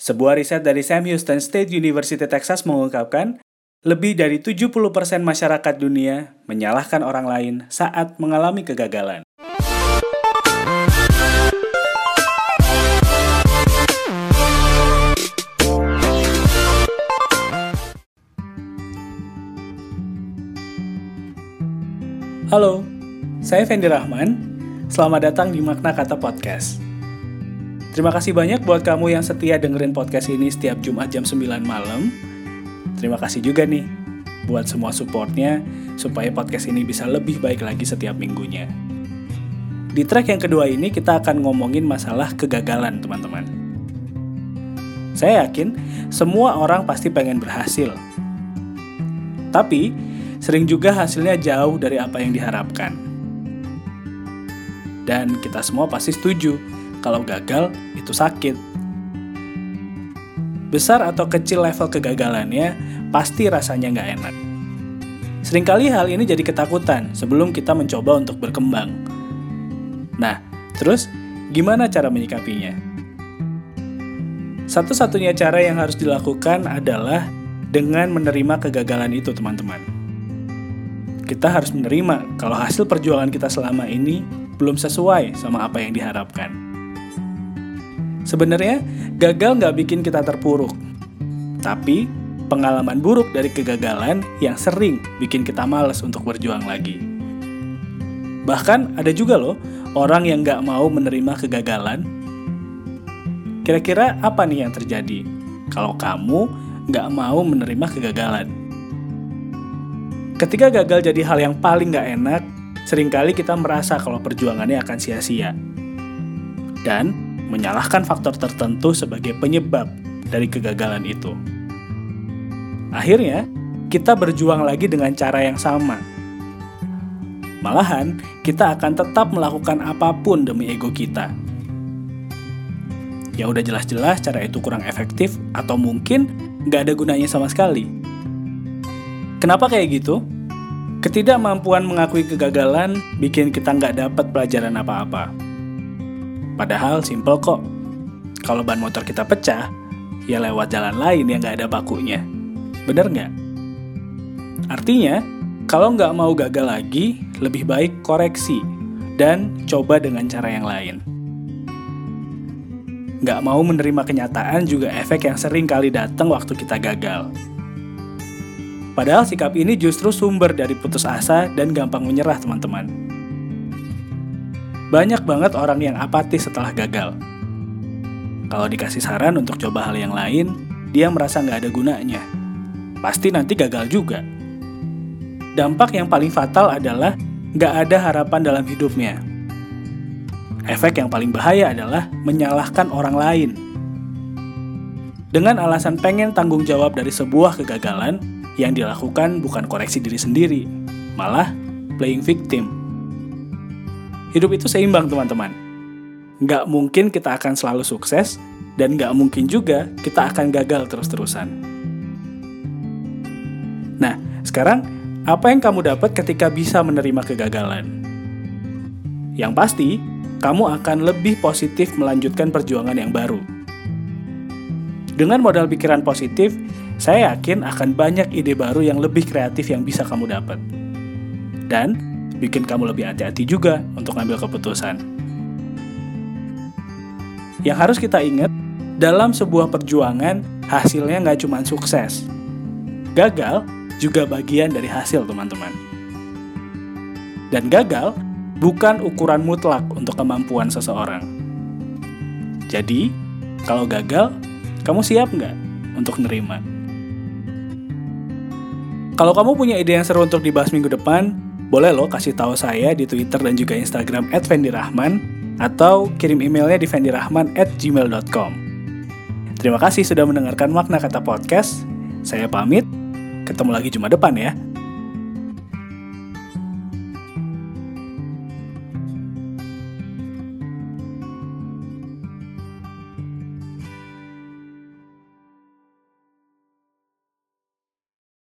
Sebuah riset dari Sam Houston State University Texas mengungkapkan, lebih dari 70% masyarakat dunia menyalahkan orang lain saat mengalami kegagalan. Halo, saya Fendi Rahman. Selamat datang di Makna Kata Podcast. Terima kasih banyak buat kamu yang setia dengerin podcast ini setiap Jumat jam 9 malam. Terima kasih juga nih buat semua supportnya supaya podcast ini bisa lebih baik lagi setiap minggunya. Di track yang kedua ini kita akan ngomongin masalah kegagalan teman-teman. Saya yakin semua orang pasti pengen berhasil. Tapi sering juga hasilnya jauh dari apa yang diharapkan. Dan kita semua pasti setuju kalau gagal itu sakit. Besar atau kecil level kegagalannya, pasti rasanya nggak enak. Seringkali hal ini jadi ketakutan sebelum kita mencoba untuk berkembang. Nah, terus gimana cara menyikapinya? Satu-satunya cara yang harus dilakukan adalah dengan menerima kegagalan itu, teman-teman kita harus menerima kalau hasil perjuangan kita selama ini belum sesuai sama apa yang diharapkan. Sebenarnya, gagal nggak bikin kita terpuruk. Tapi, pengalaman buruk dari kegagalan yang sering bikin kita males untuk berjuang lagi. Bahkan ada juga loh orang yang nggak mau menerima kegagalan. Kira-kira apa nih yang terjadi kalau kamu nggak mau menerima kegagalan? Ketika gagal jadi hal yang paling gak enak, sering kali kita merasa kalau perjuangannya akan sia-sia. Dan menyalahkan faktor tertentu sebagai penyebab dari kegagalan itu. Akhirnya, kita berjuang lagi dengan cara yang sama. Malahan, kita akan tetap melakukan apa pun demi ego kita. Ya udah jelas-jelas cara itu kurang efektif atau mungkin nggak ada gunanya sama sekali. Kenapa kayak gitu? Ketidakmampuan mengakui kegagalan bikin kita nggak dapat pelajaran apa-apa. Padahal simple kok. Kalau ban motor kita pecah, ya lewat jalan lain yang nggak ada bakunya. Bener nggak? Artinya, kalau nggak mau gagal lagi, lebih baik koreksi dan coba dengan cara yang lain. Nggak mau menerima kenyataan juga efek yang sering kali datang waktu kita gagal. Padahal sikap ini justru sumber dari putus asa dan gampang menyerah teman-teman. Banyak banget orang yang apatis setelah gagal. Kalau dikasih saran untuk coba hal yang lain, dia merasa nggak ada gunanya. Pasti nanti gagal juga. Dampak yang paling fatal adalah nggak ada harapan dalam hidupnya. Efek yang paling bahaya adalah menyalahkan orang lain. Dengan alasan pengen tanggung jawab dari sebuah kegagalan, yang dilakukan bukan koreksi diri sendiri, malah playing victim. Hidup itu seimbang teman-teman. Nggak mungkin kita akan selalu sukses, dan nggak mungkin juga kita akan gagal terus-terusan. Nah, sekarang apa yang kamu dapat ketika bisa menerima kegagalan? Yang pasti, kamu akan lebih positif melanjutkan perjuangan yang baru. Dengan modal pikiran positif, saya yakin akan banyak ide baru yang lebih kreatif yang bisa kamu dapat. Dan bikin kamu lebih hati-hati juga untuk ngambil keputusan. Yang harus kita ingat, dalam sebuah perjuangan, hasilnya nggak cuma sukses. Gagal juga bagian dari hasil, teman-teman. Dan gagal bukan ukuran mutlak untuk kemampuan seseorang. Jadi, kalau gagal, kamu siap nggak untuk nerima? Kalau kamu punya ide yang seru untuk dibahas minggu depan, boleh lo kasih tahu saya di Twitter dan juga Instagram @vendirahman atau kirim emailnya di vendirahman@gmail.com. Terima kasih sudah mendengarkan makna kata podcast. Saya pamit. Ketemu lagi Jumat depan ya.